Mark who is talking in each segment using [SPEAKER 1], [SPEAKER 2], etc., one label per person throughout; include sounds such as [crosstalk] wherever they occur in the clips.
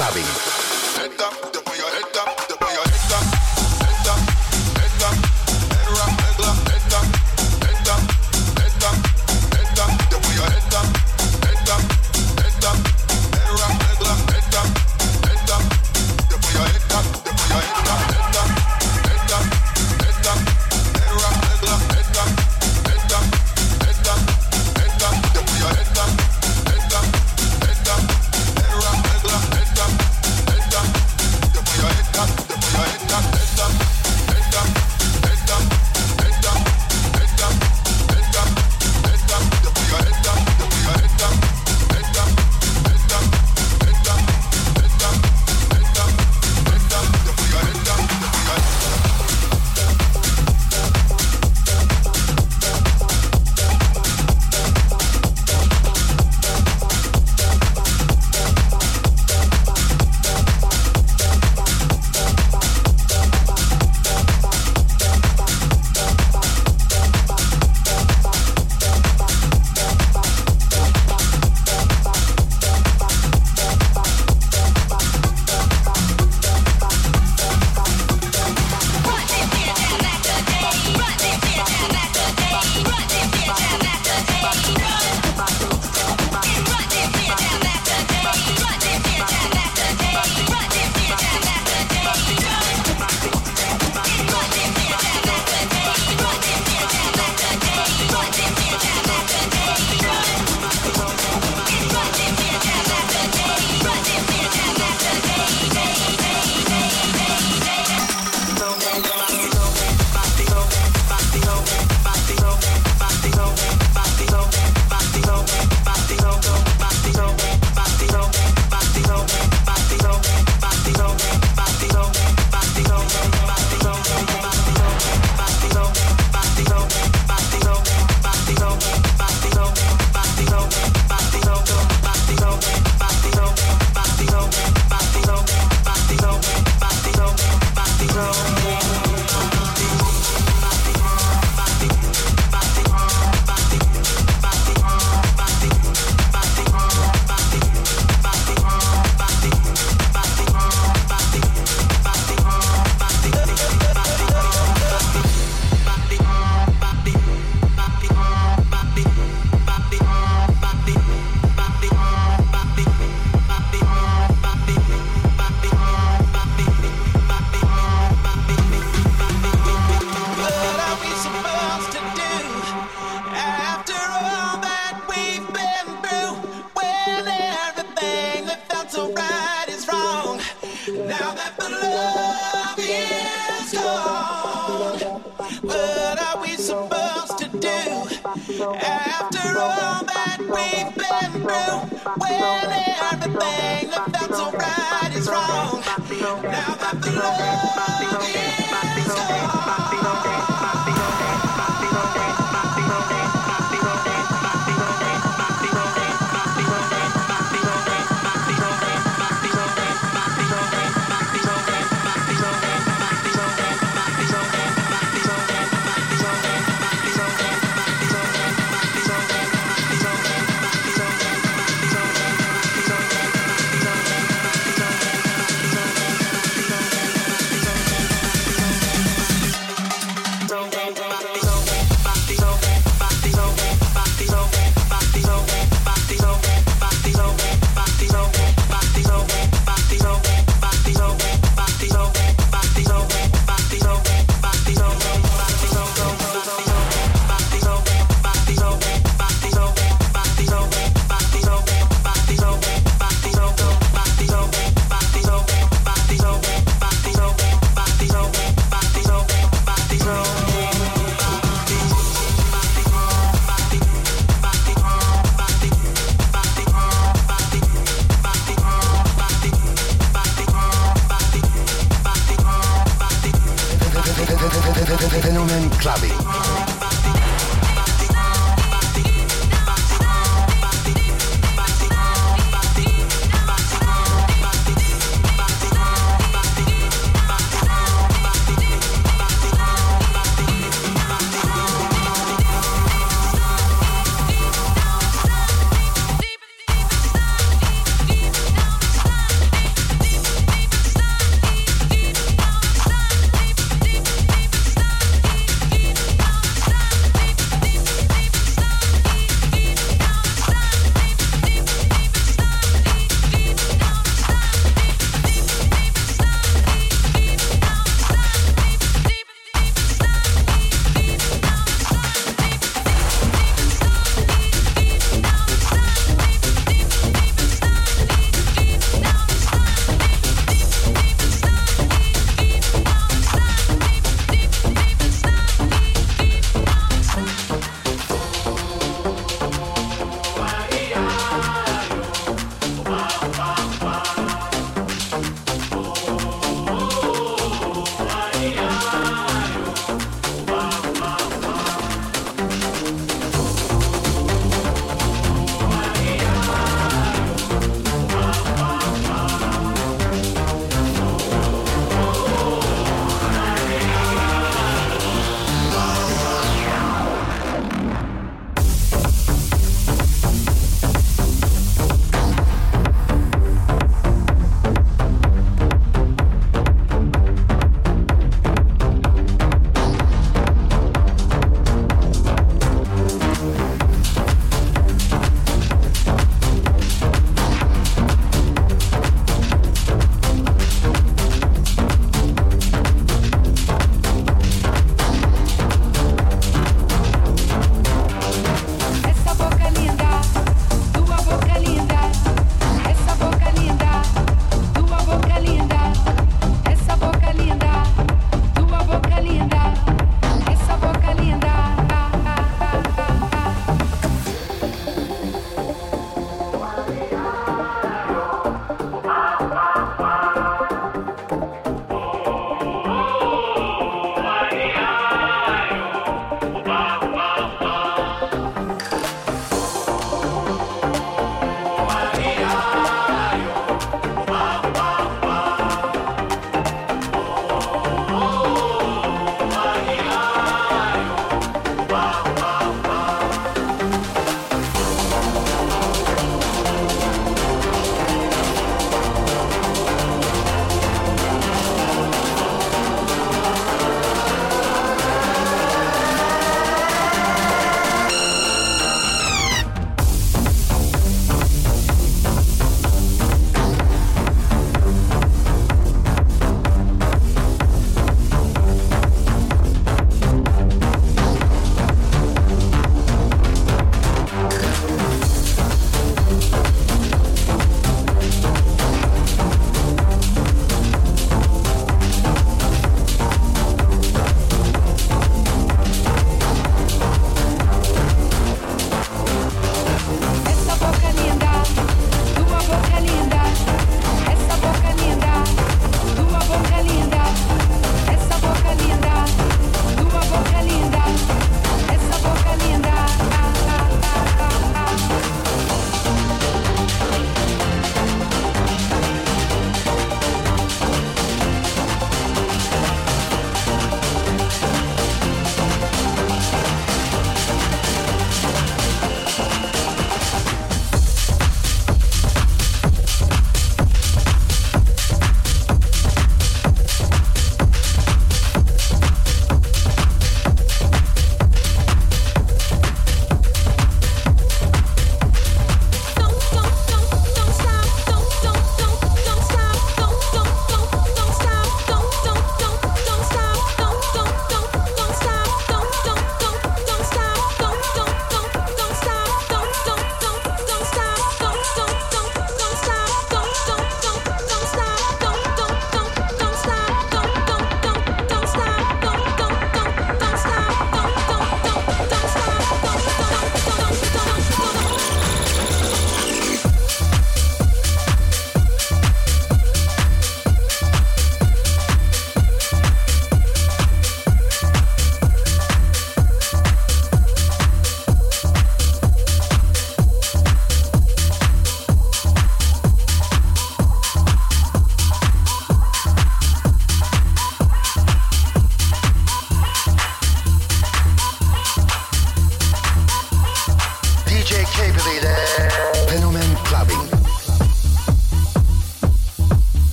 [SPEAKER 1] clubbing.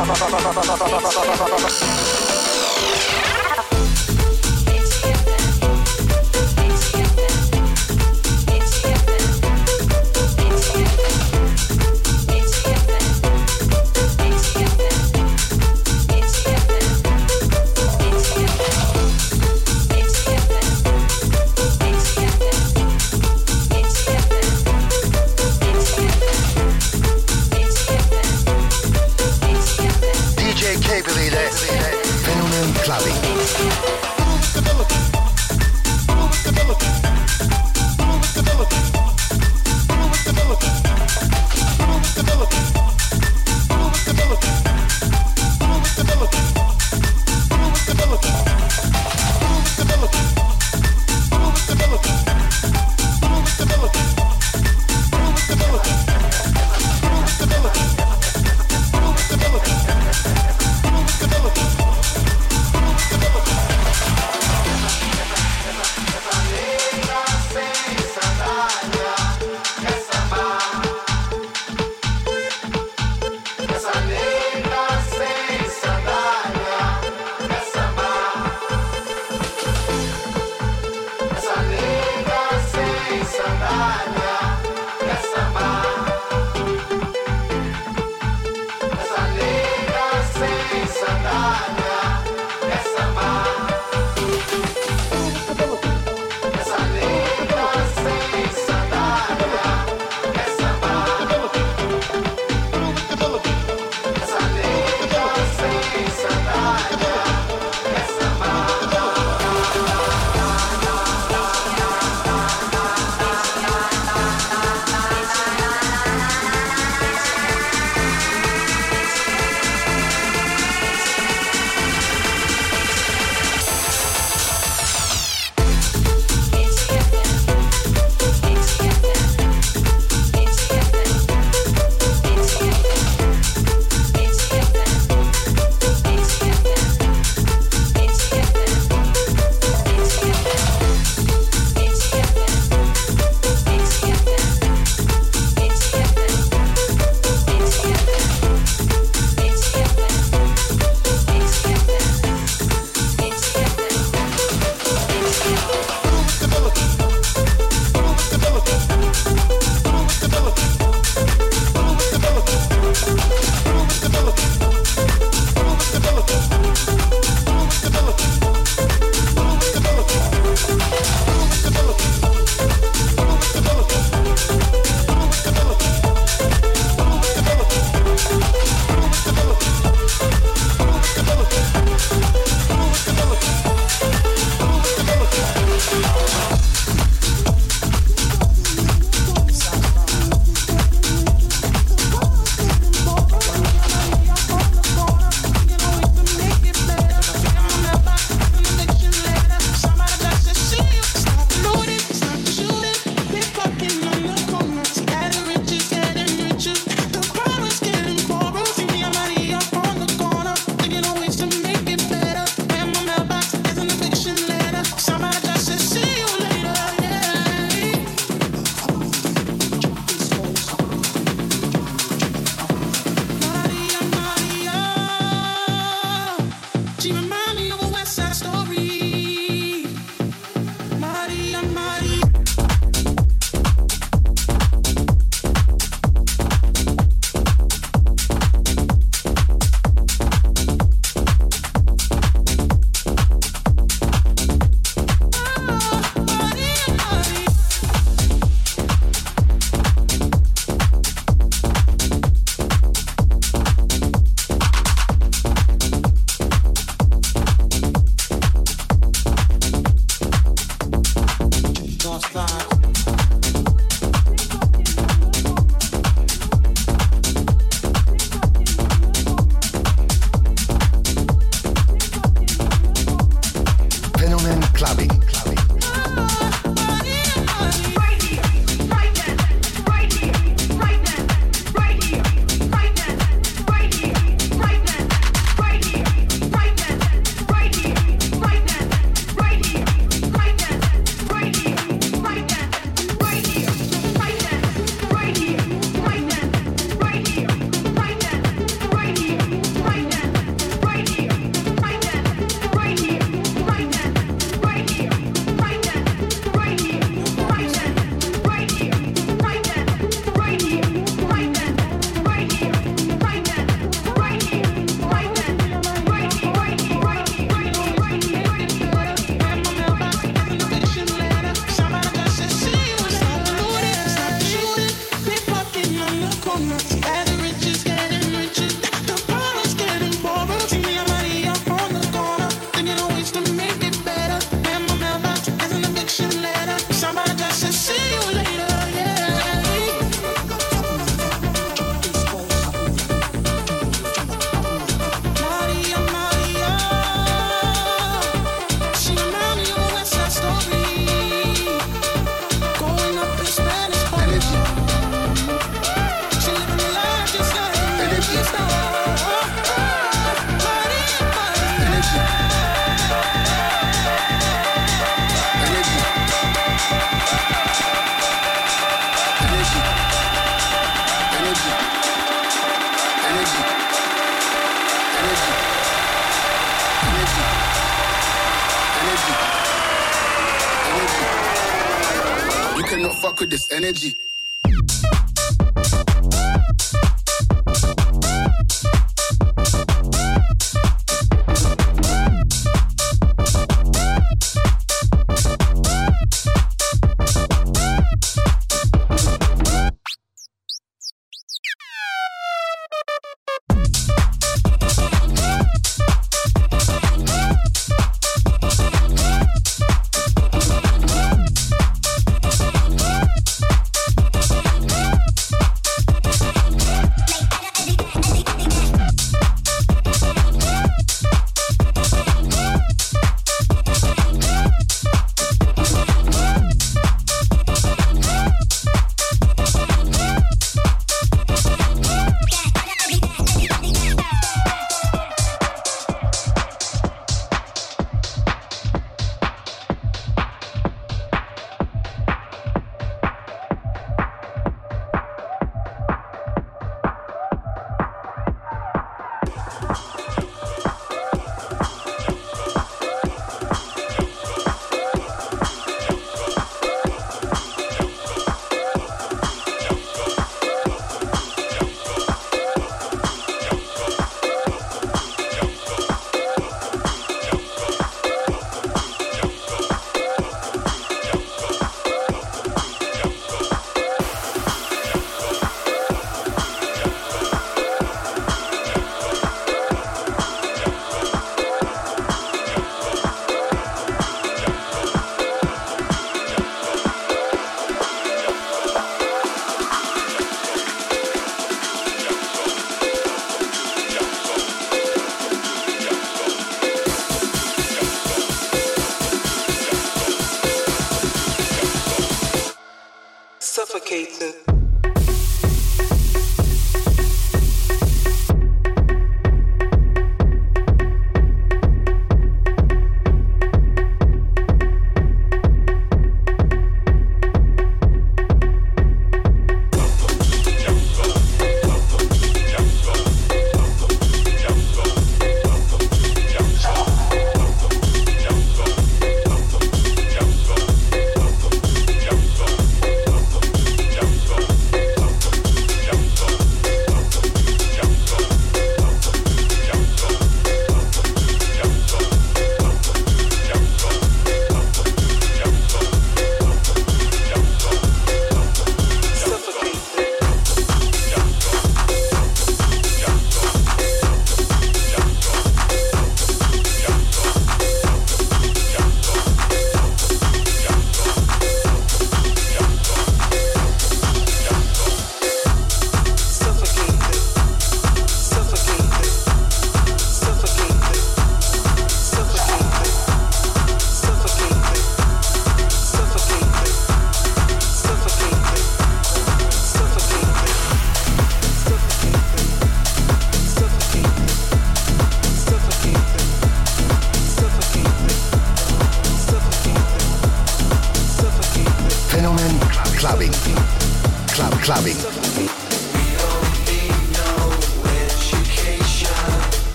[SPEAKER 1] ああ!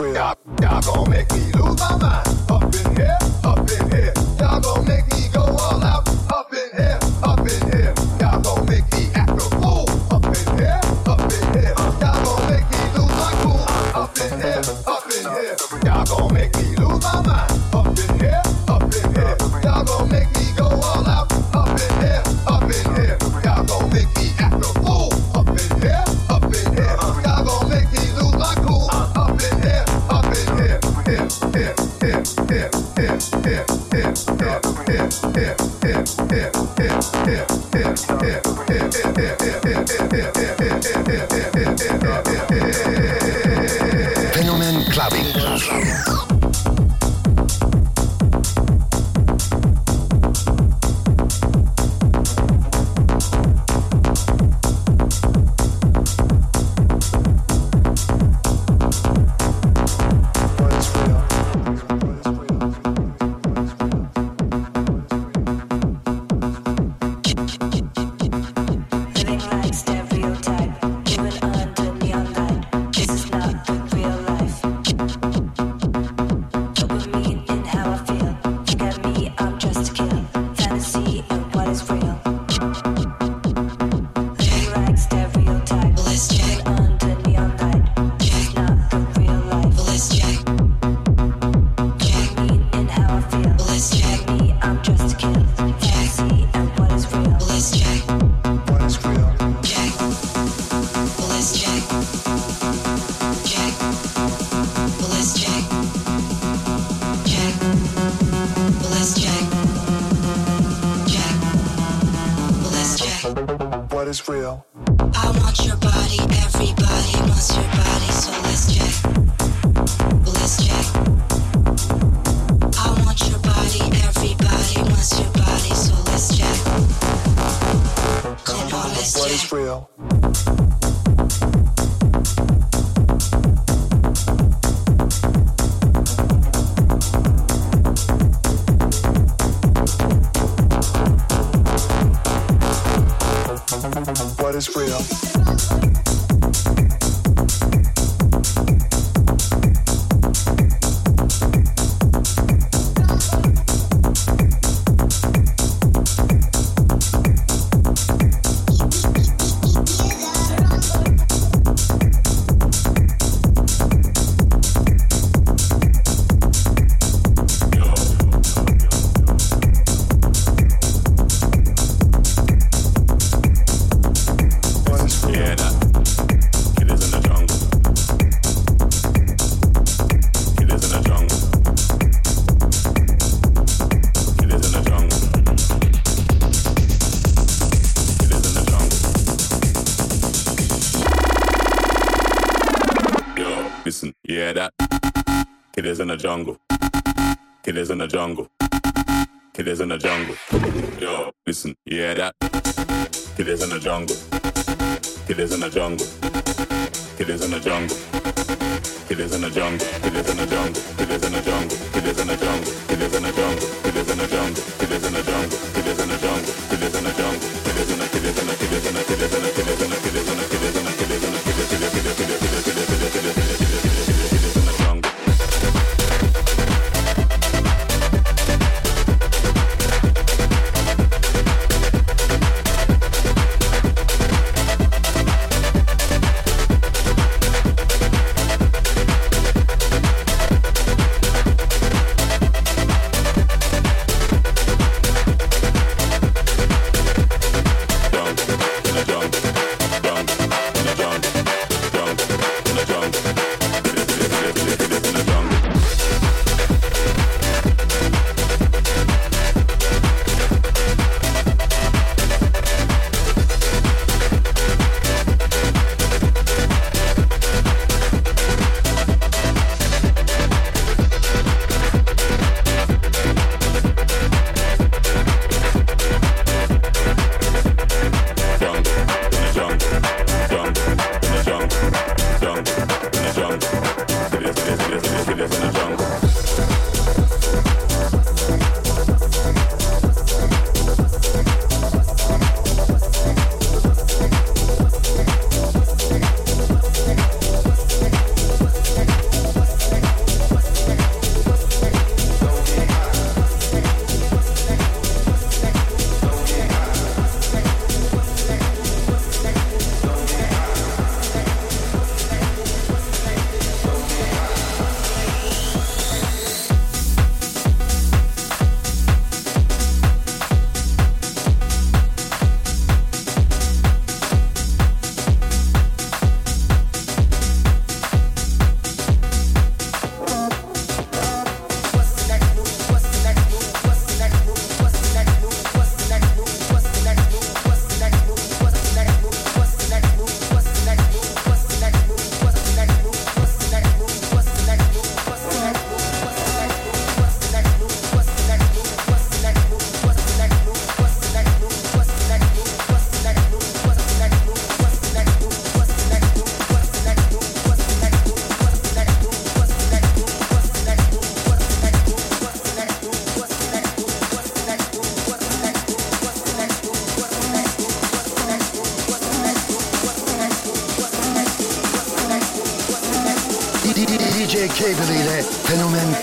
[SPEAKER 2] Well, is
[SPEAKER 1] real. in
[SPEAKER 2] the
[SPEAKER 3] jungle. Kid is in the jungle. Kid is in the jungle. Yo, listen, yeah that. Kid is in the jungle. Kid is in the jungle. Kid is in the jungle. Kid is in the jungle. Kid is in the jungle. Kid is in the jungle. Kid is in the jungle. Kid is in the jungle. Kid is in the jungle.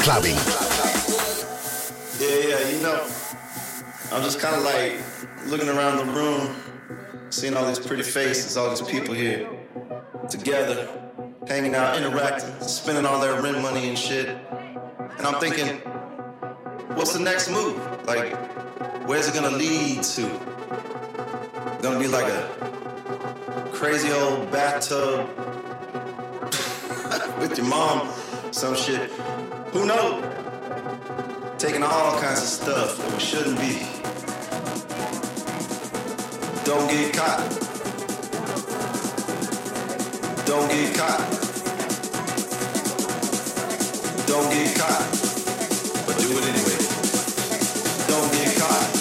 [SPEAKER 4] Clubbing.
[SPEAKER 5] Yeah, yeah, you know, I'm just kind of like looking around the room, seeing all these pretty faces, all these people here together, hanging out, interacting, spending all their rent money and shit. And I'm thinking, what's the next move? Like, where's it gonna lead to? Gonna be like a crazy old bathtub [laughs] with your mom, some shit. Who knows? Taking all kinds of stuff that we shouldn't be. Don't get caught. Don't get caught. Don't get caught. But do it anyway. Don't get caught.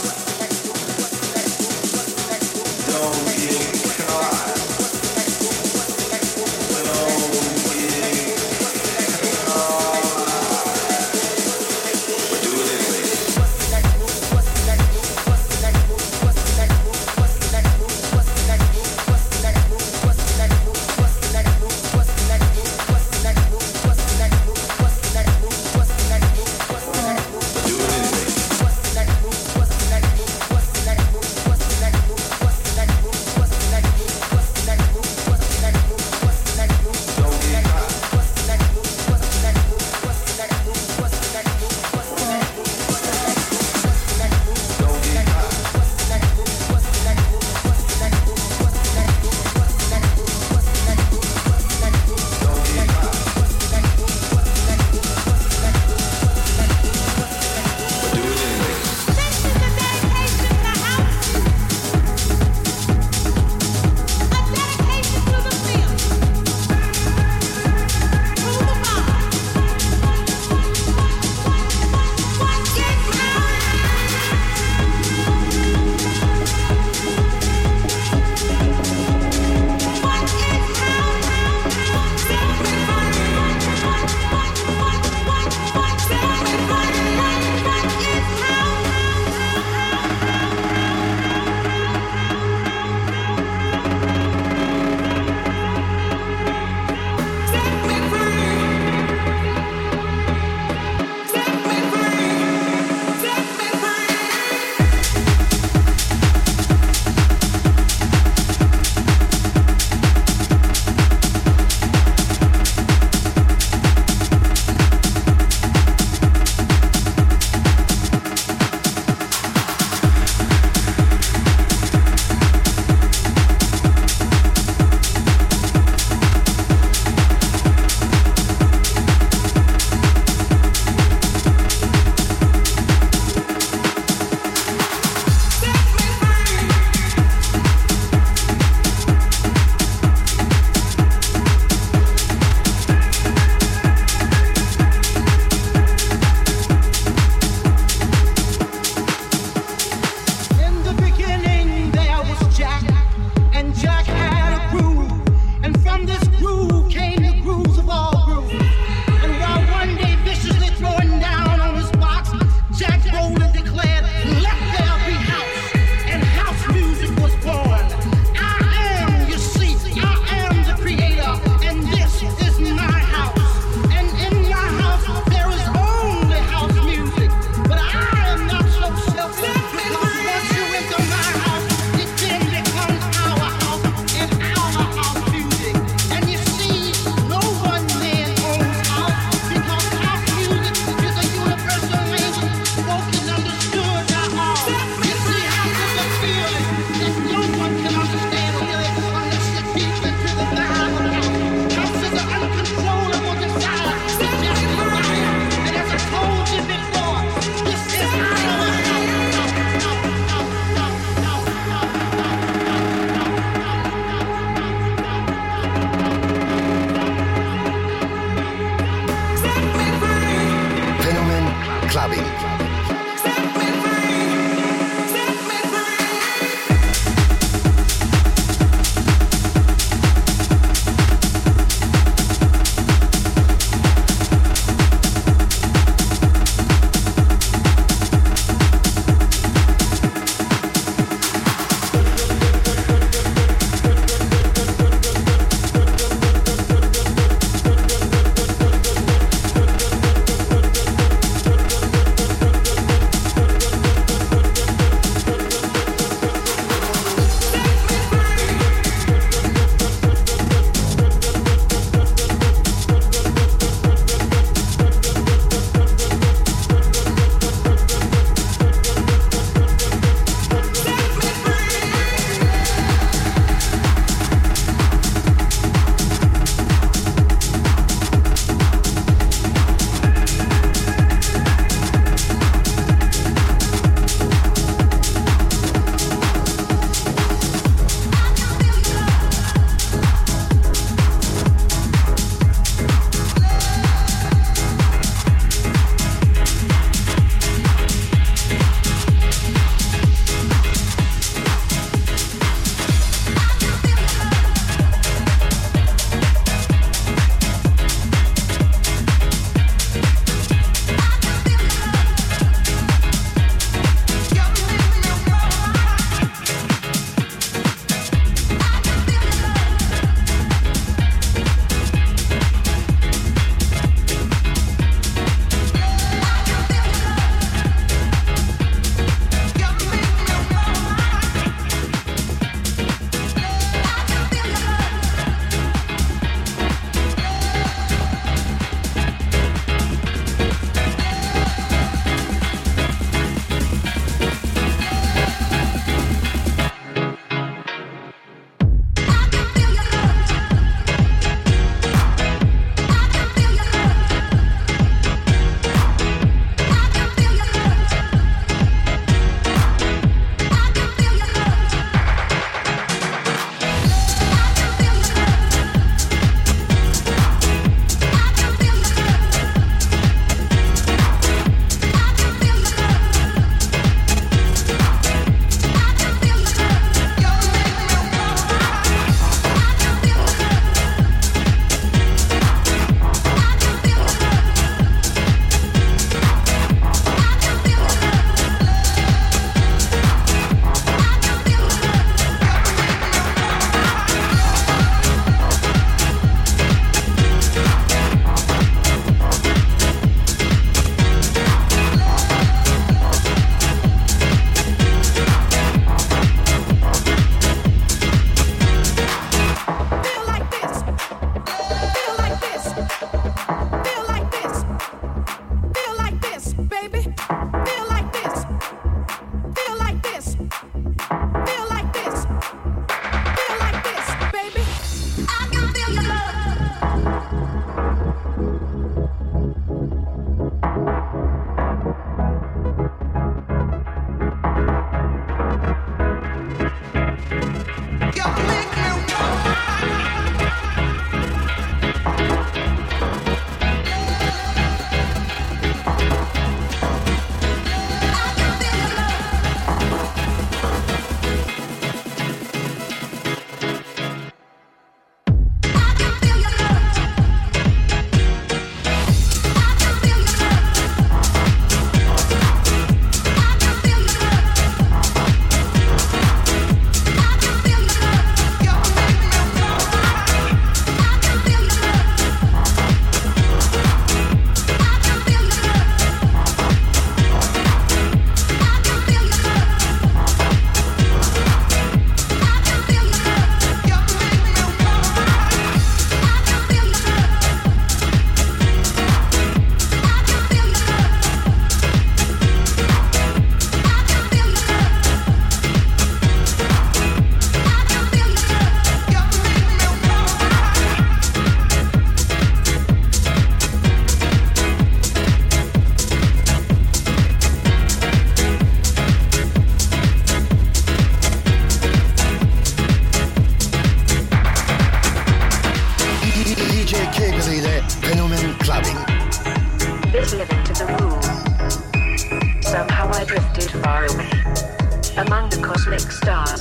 [SPEAKER 6] Stars,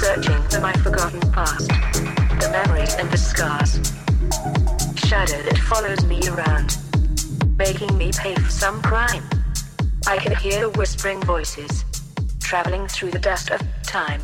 [SPEAKER 6] searching for my forgotten past, the memories and the scars. Shadow that follows me around, making me pay for some crime. I can hear the whispering voices traveling through the dust of time.